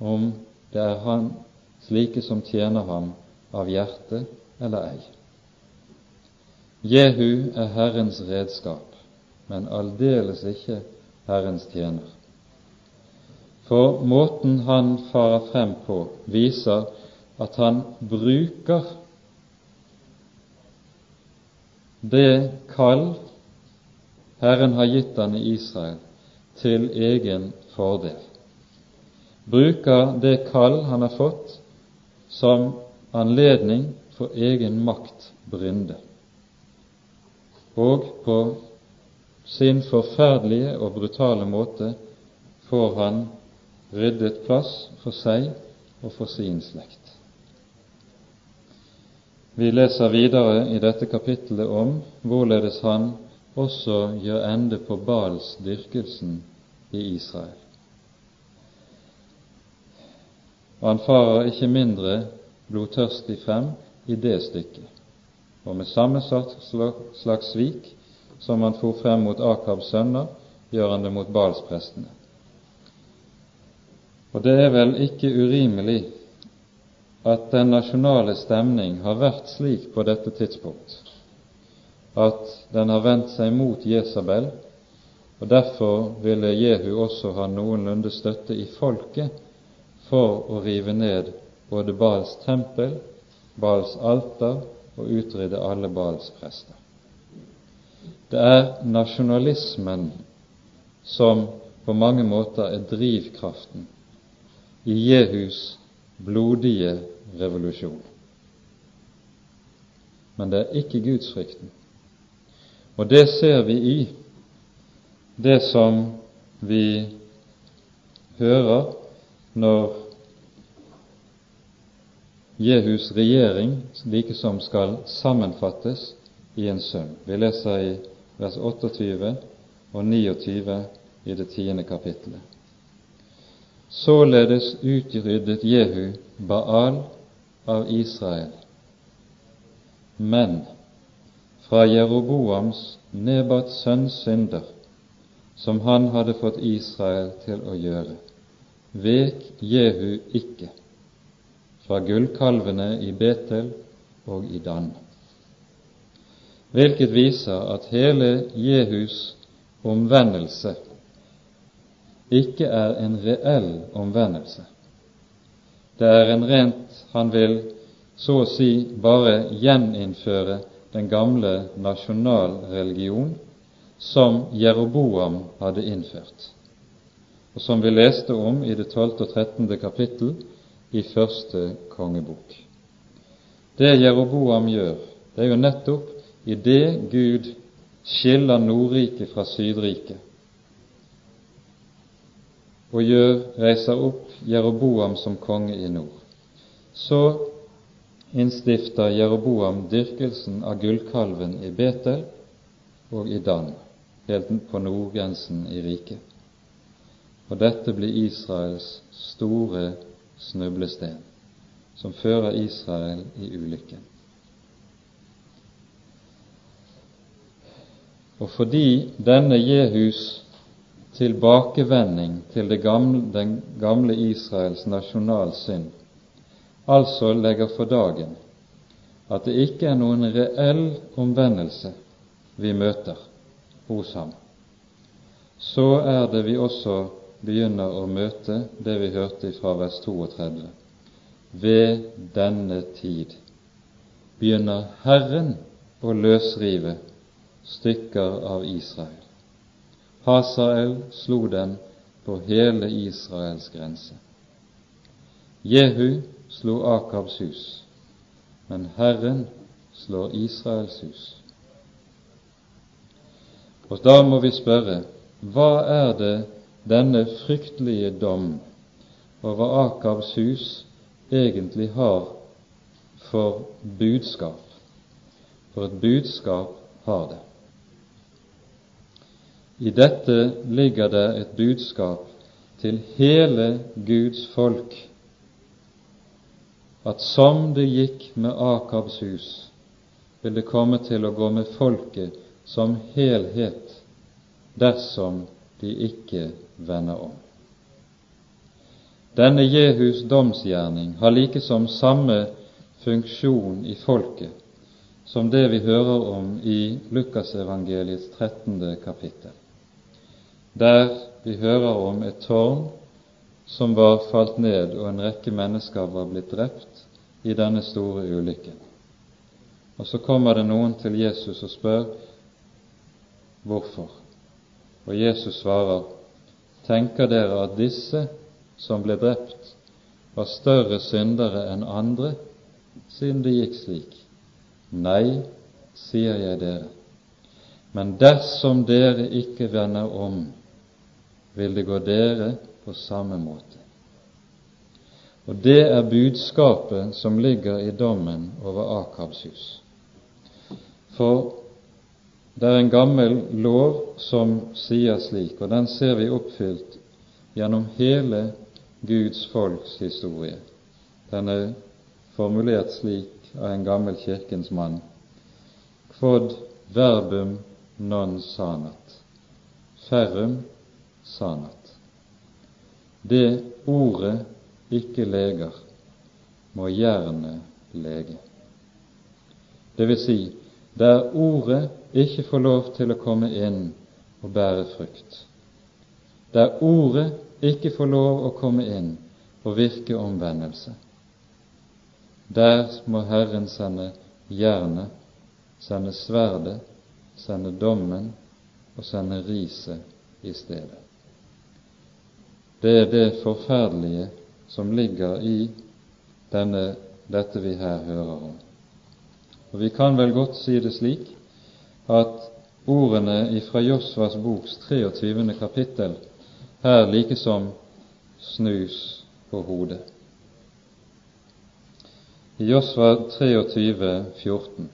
om det er han slike som tjener ham av hjerte eller ei. Jehu er Herrens redskap, men aldeles ikke Herrens tjener. For måten han farer frem på, viser at han bruker det kall Herren har gitt han i Israel, til egen fordel. Bruker det kall han har fått, som anledning for egen makt brynde, Og på sin forferdelige og brutale måte får han ryddet plass for seg og for sin slekt. Vi leser videre i dette kapittelet om hvorledes han også gjør ende på Baals dyrkelsen i Israel. Og han farer ikke mindre blodtørstig frem i det stykket, og med samme slags svik som han for frem mot Akabs sønner, gjør han det mot Balsprestene. Og det er vel ikke urimelig at den nasjonale stemning har vært slik på dette tidspunkt at den har vendt seg mot Jesabel, og derfor ville Jehu også ha noenlunde støtte i folket for å rive ned både Bals tempel, Bals alter og utrydde alle Bals prester. Det er nasjonalismen som på mange måter er drivkraften i Jehus blodige revolusjon. Men det er ikke gudsfrykten. Og det ser vi i det som vi hører når Jehus regjering likesom skal sammenfattes i en sønn. Vi leser i vers 28 og 29 i det tiende kapittelet. Således utryddet Jehu Baal av Israel. Men fra Jeroboams Nebats sønns synder, som han hadde fått Israel til å gjøre, vek Jehu ikke fra gullkalvene i Betel og i Dan. hvilket viser at hele Jehus omvendelse ikke er en reell omvendelse. Det er en rent Han vil så å si bare gjeninnføre den gamle nasjonalreligion som Jeroboam hadde innført, og som vi leste om i det 12. og 13. kapittel i første kongebok. Det Jeroboam gjør, det er jo nettopp i det Gud skiller Nordriket fra Sydriket og gjør, reiser opp Jeroboam som konge i nord. Så innstifter Jeroboam dyrkelsen av gullkalven i Betel og i Dan helt på nordgrensen i riket. Og dette blir Israels store snublesten, som fører Israel i ulykken. Og fordi denne Jehus tilbakevending til gamle, den gamle Israels nasjonalsynd altså legger for dagen at det ikke er noen reell omvendelse vi møter, hos ham, så er det vi også begynner å møte det vi hørte fra vers 32. Ved denne tid begynner Herren å løsrive stykker av Israel. Hasael slo den på hele Israels grense. Jehu slo Akabs hus, men Herren slår Israels hus. Og da må vi spørre hva er det denne fryktelige dom over Akabs hus egentlig har for budskap? For et budskap har det. I dette ligger det et budskap til hele Guds folk at som det gikk med Akabs hus, vil det komme til å gå med folket som helhet dersom de ikke vender om. Denne Jehus domsgjerning har likesom samme funksjon i folket som det vi hører om i Lukasevangeliets 13. kapittel, der vi hører om et tårn som var falt ned, og en rekke mennesker var blitt drept i denne store ulykken. Og så kommer det noen til Jesus og spør Hvorfor? Og Jesus svarer, tenker dere at disse som ble drept, var større syndere enn andre, siden det gikk slik? Nei, sier jeg dere, men dersom dere ikke vender om, vil det gå dere på samme måte. Og det er budskapet som ligger i dommen over Akabs hus. For det er en gammel lov som sier slik, og den ser vi oppfylt gjennom hele Guds folks historie. Den er formulert slik av en gammel kirkens mann. Quod verbum non sanat. Ferrum sanat. Det ordet ikke leger, må gjerne lege. Det vil si, der ordet ikke får lov til å komme inn og bære frukt, der ordet ikke får lov å komme inn og virke omvendelse, der må Herren sende jernet, sende sverdet, sende dommen og sende riset i stedet. Det er det forferdelige som ligger i denne, dette vi her hører om. Og Vi kan vel godt si det slik at ordene fra Josvas boks 23. kapittel her likesom snus på hodet. I Josva 23, 14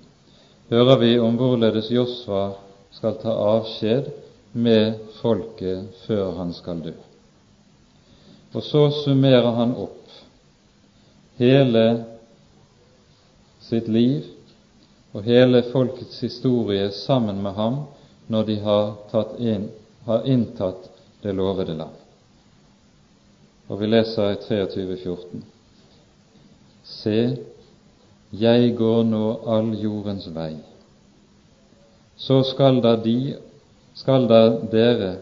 hører vi om hvorledes Josva skal ta avskjed med folket før han skal dø. Og så summerer han opp hele sitt liv og hele folkets historie sammen med ham når de har, inn, har inntatt det lovede land. Og vi leser i 23,14.: Se, jeg går nå all jordens vei, så skal da, de, skal da dere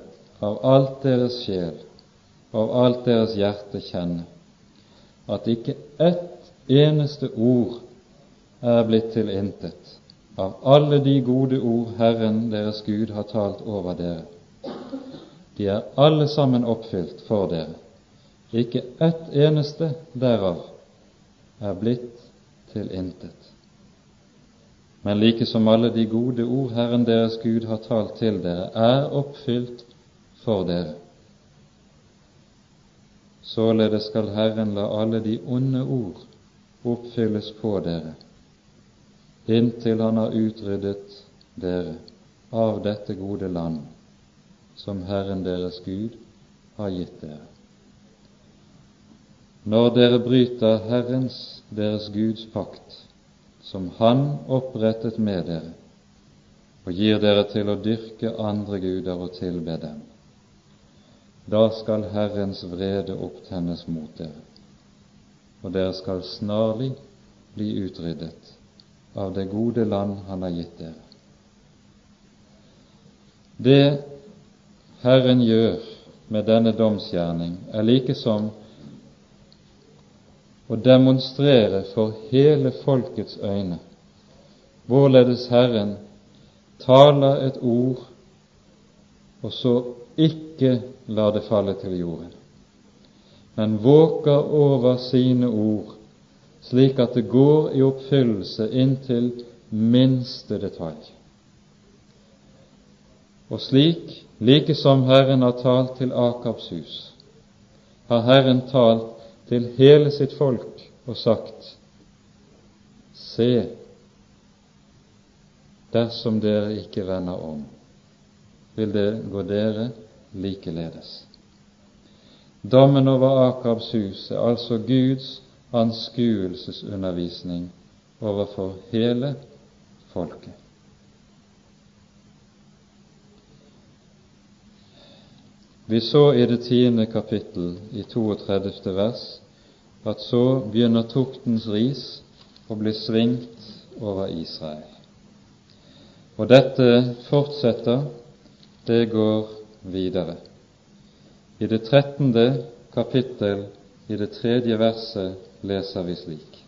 av alt deres sjel av alt deres hjerte kjenne at ikke ett eneste ord er blitt til intet av alle de gode ord Herren deres Gud har talt over dere. De er alle sammen oppfylt for dere. Ikke ett eneste derav er blitt til intet. Men like som alle de gode ord Herren deres Gud har talt til dere, er oppfylt for dere. Således skal Herren la alle de onde ord oppfylles på dere, inntil Han har utryddet dere av dette gode land som Herren deres Gud har gitt dere. Når dere bryter Herrens, deres Guds pakt, som Han opprettet med dere, og gir dere til å dyrke andre guder og tilbe dem, da skal Herrens vrede opptennes mot dere, og dere skal snarlig bli utryddet av det gode land Han har gitt dere. Det Herren gjør med denne domsgjerning, er like som å demonstrere for hele folkets øyne hvorledes Herren taler et ord, og så ikke lar det falle til jorden, men våker over sine ord, slik at det går i oppfyllelse inntil minste detalj. Og slik, like som Herren har talt til Akabs hus, har Herren talt til hele sitt folk og sagt:" Se, dersom dere ikke vender om, vil det gå dere likeledes. Dommen over Akabs hus er altså Guds anskuelsesundervisning overfor hele folket. Vi så i det tiende kapittel i 32. vers at så begynner tuktens ris å bli svingt over Israel. Og dette fortsetter, det går videre. I det trettende kapittel, i det tredje verset, leser vi slik.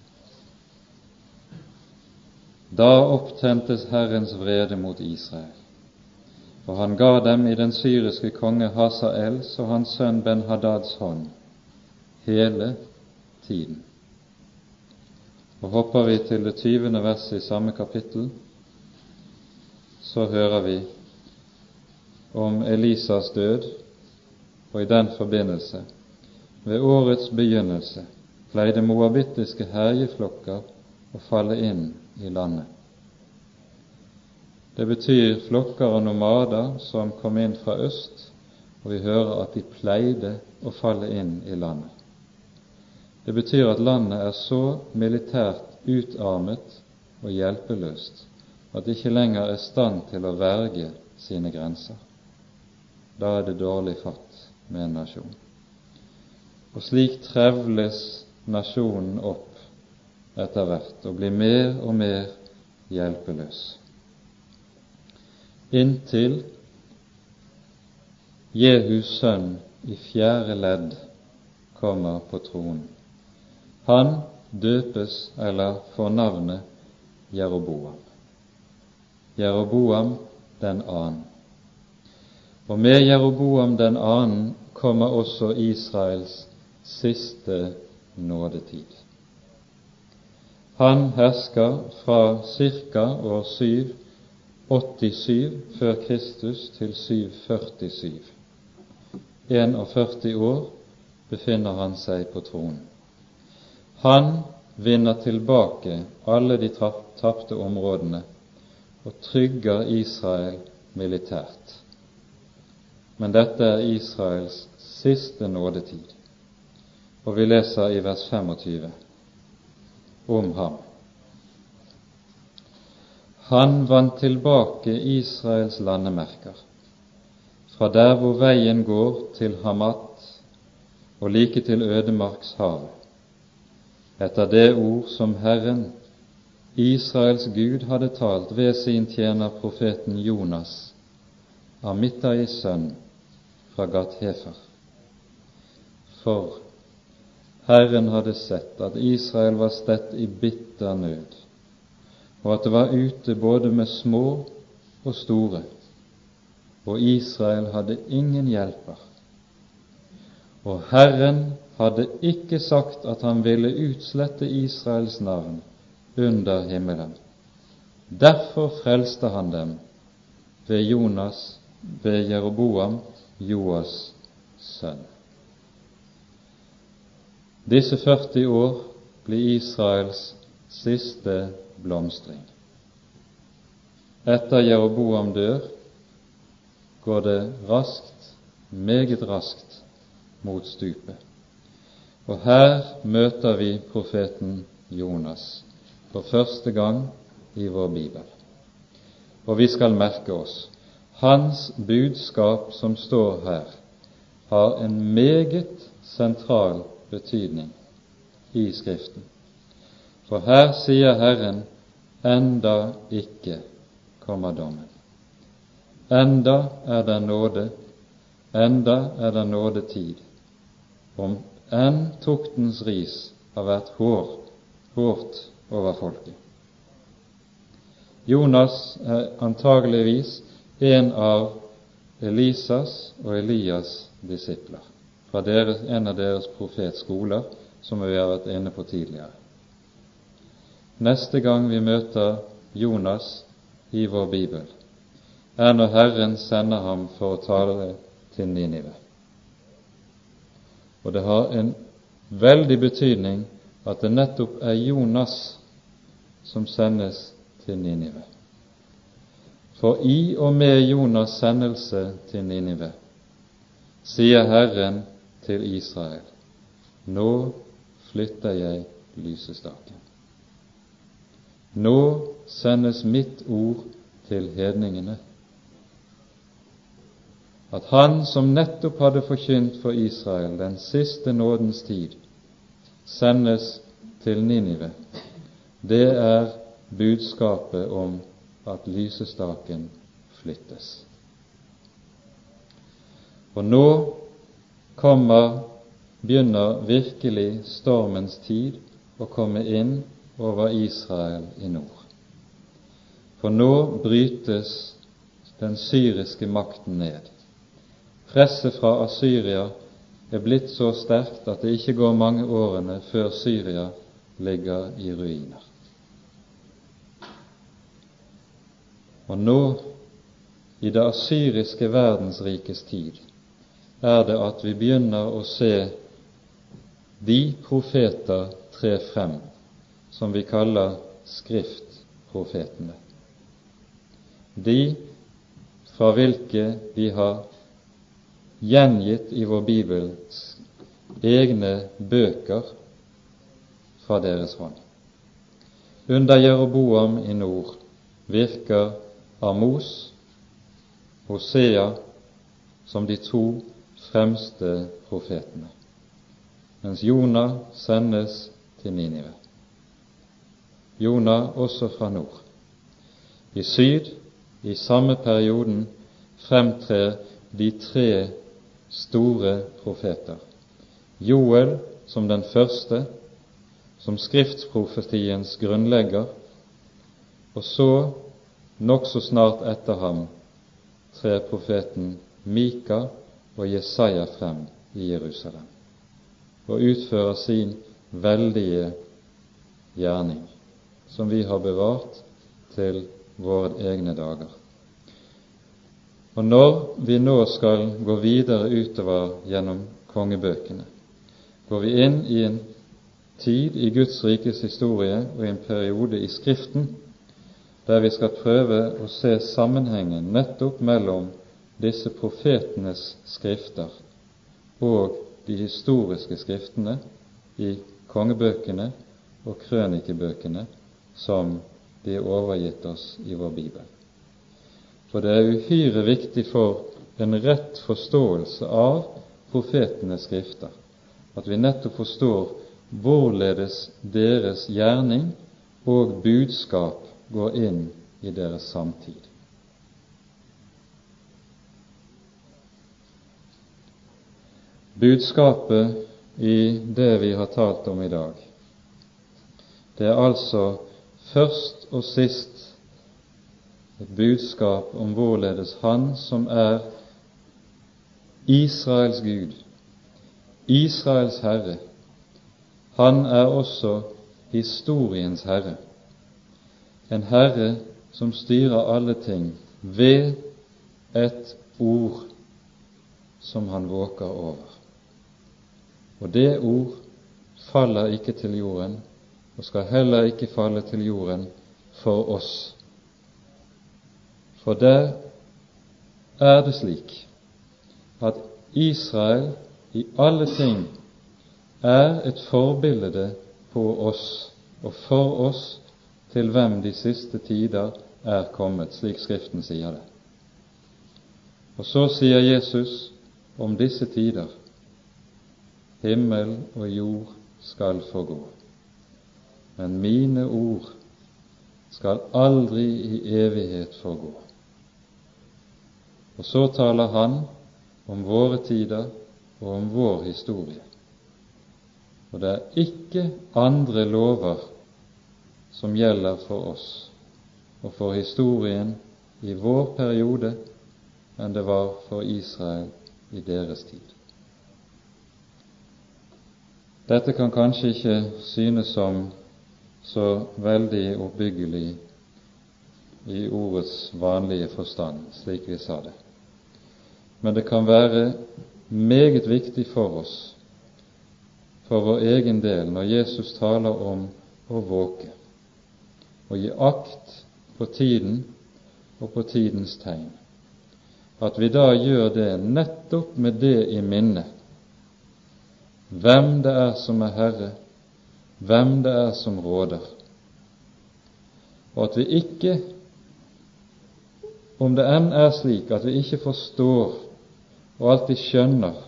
Da opptentes Herrens vrede mot Israel, og han ga dem i den syriske konge Hasaels og hans sønn Ben-Hadads hånd hele tiden. Og Hopper vi til det tyvende verset i samme kapittel, så hører vi om Elisas død, og i den forbindelse, ved årets begynnelse, pleide moabittiske herjeflokker å falle inn i landet. Det betyr flokker og nomader som kom inn fra øst, og vi hører at de pleide å falle inn i landet. Det betyr at landet er så militært utarmet og hjelpeløst at det ikke lenger er stand til å verge sine grenser da er det dårlig fatt med en nasjon. Og slik trevles nasjonen opp etter hvert og blir mer og mer hjelpeløs. Inntil Jehus sønn i fjerde ledd kommer på tronen. Han døpes eller får navnet Jeroboam. Jeroboam den annen. Og med Jeroboam den annen kommer også Israels siste nådetid. Han hersker fra ca. år 787 før Kristus til 747. 41 år befinner han seg på tronen. Han vinner tilbake alle de tapte områdene og trygger Israel militært men dette er Israels siste nådetid. Og vi leser i vers 25 om ham. Han vant tilbake Israels landemerker, fra der hvor veien går til Hamat og like til ødemarkshavet, etter det ord som Herren, Israels Gud hadde talt ved sin tjener profeten Jonas, Amittais sønn fra Gat-Hefer. For Herren hadde sett at Israel var stett i bitter nød, og at det var ute både med små og store, og Israel hadde ingen hjelper. Og Herren hadde ikke sagt at han ville utslette Israels navn under himmelen. Derfor frelste han dem ved Jonas, ved Jeroboam, Joas sønn. Disse 40 år blir Israels siste blomstring. Etter Jeroboam dør, går det raskt, meget raskt, mot stupet. Og her møter vi profeten Jonas for første gang i vår bibel. Og vi skal merke oss hans budskap som står her, har en meget sentral betydning i Skriften. For her sier Herren enda ikke kommer dommen. Enda er det nåde, enda er det nådetid. Om enn tuktens ris har vært hår, hårt over folket. Jonas er antageligvis en av Elisas og Elias disipler fra deres, en av deres profetskoler, som vi har vært inne på tidligere. Neste gang vi møter Jonas i vår bibel, er når Herren sender ham for å tale til Ninive. Og det har en veldig betydning at det nettopp er Jonas som sendes til Ninive. For i og med Jonas' sendelse til Ninive sier Herren til Israel, nå flytter jeg lysestaken. Nå sendes mitt ord til hedningene. At han som nettopp hadde forkynt for Israel den siste nådens tid, sendes til Ninive, det er budskapet om at lysestaken flyttes. Og nå kommer, begynner virkelig stormens tid å komme inn over Israel i nord. For nå brytes den syriske makten ned. Presset fra Asyria er blitt så sterkt at det ikke går mange årene før Syria ligger i ruiner. Og nå, i det asyriske verdensrikes tid, er det at vi begynner å se de profeter tre frem som vi kaller skriftprofetene. De fra hvilke vi har gjengitt i vår Bibel egne bøker fra deres hånd. Under Jeroboam i nord virker Amos, Hosea som de to fremste profetene, mens Jonah sendes til Ninive. Jonah også fra nord. I syd, i samme perioden, fremtrer de tre store profeter. Joel som den første, som skriftsprofetiens grunnlegger, og så, nokså snart etter ham, trer profeten Mika og Jesaja frem i Jerusalem og utfører sin veldige gjerning, som vi har bevart til våre egne dager. Og når vi nå skal gå videre utover gjennom kongebøkene, går vi inn i en tid i Guds rikes historie og i en periode i Skriften der vi skal prøve å se sammenhengen nettopp mellom disse profetenes skrifter og de historiske skriftene i kongebøkene og krønikebøkene som de er overgitt oss i vår Bibel. For det er uhyre viktig for en rett forståelse av profetenes skrifter at vi nettopp forstår hvorledes deres gjerning og budskap går inn i deres samtid. Budskapet i det vi har talt om i dag, det er altså først og sist et budskap om hvorledes Han som er Israels Gud, Israels Herre, han er også historiens herre, en herre som styrer alle ting ved et ord som han våker over. Og det ord faller ikke til jorden, og skal heller ikke falle til jorden for oss. For der er det slik at Israel i alle ting er et forbilde på oss og for oss til hvem de siste tider er kommet, slik Skriften sier det. Og så sier Jesus om disse tider himmel og jord skal forgå, men mine ord skal aldri i evighet forgå. Og så taler han om våre tider og om vår historie. Og det er ikke andre lover som gjelder for oss og for historien i vår periode enn det var for Israel i deres tid. Dette kan kanskje ikke synes som så veldig oppbyggelig i ordets vanlige forstand, slik vi sa det. Men det kan være meget viktig for oss for vår egen del når Jesus taler om å våke og gi akt på tiden og på tidens tegn, at vi da gjør det nettopp med det i minne. Hvem det er som er Herre, hvem det er som råder, og at vi ikke, om det enn er slik at vi ikke forstår og alltid skjønner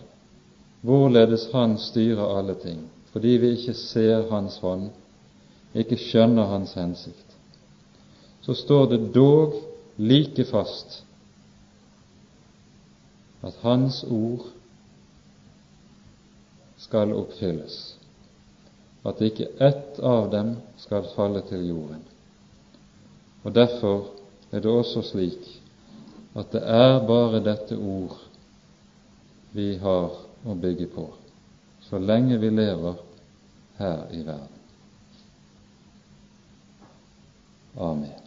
hvorledes Han styrer alle ting, fordi vi ikke ser Hans hånd, ikke skjønner Hans hensikt, så står det dog like fast at Hans ord skal oppfylles, at ikke ett av dem skal falle til jorden. Og Derfor er det også slik at det er bare dette ord vi har å bygge på så lenge vi lever her i verden. Amen.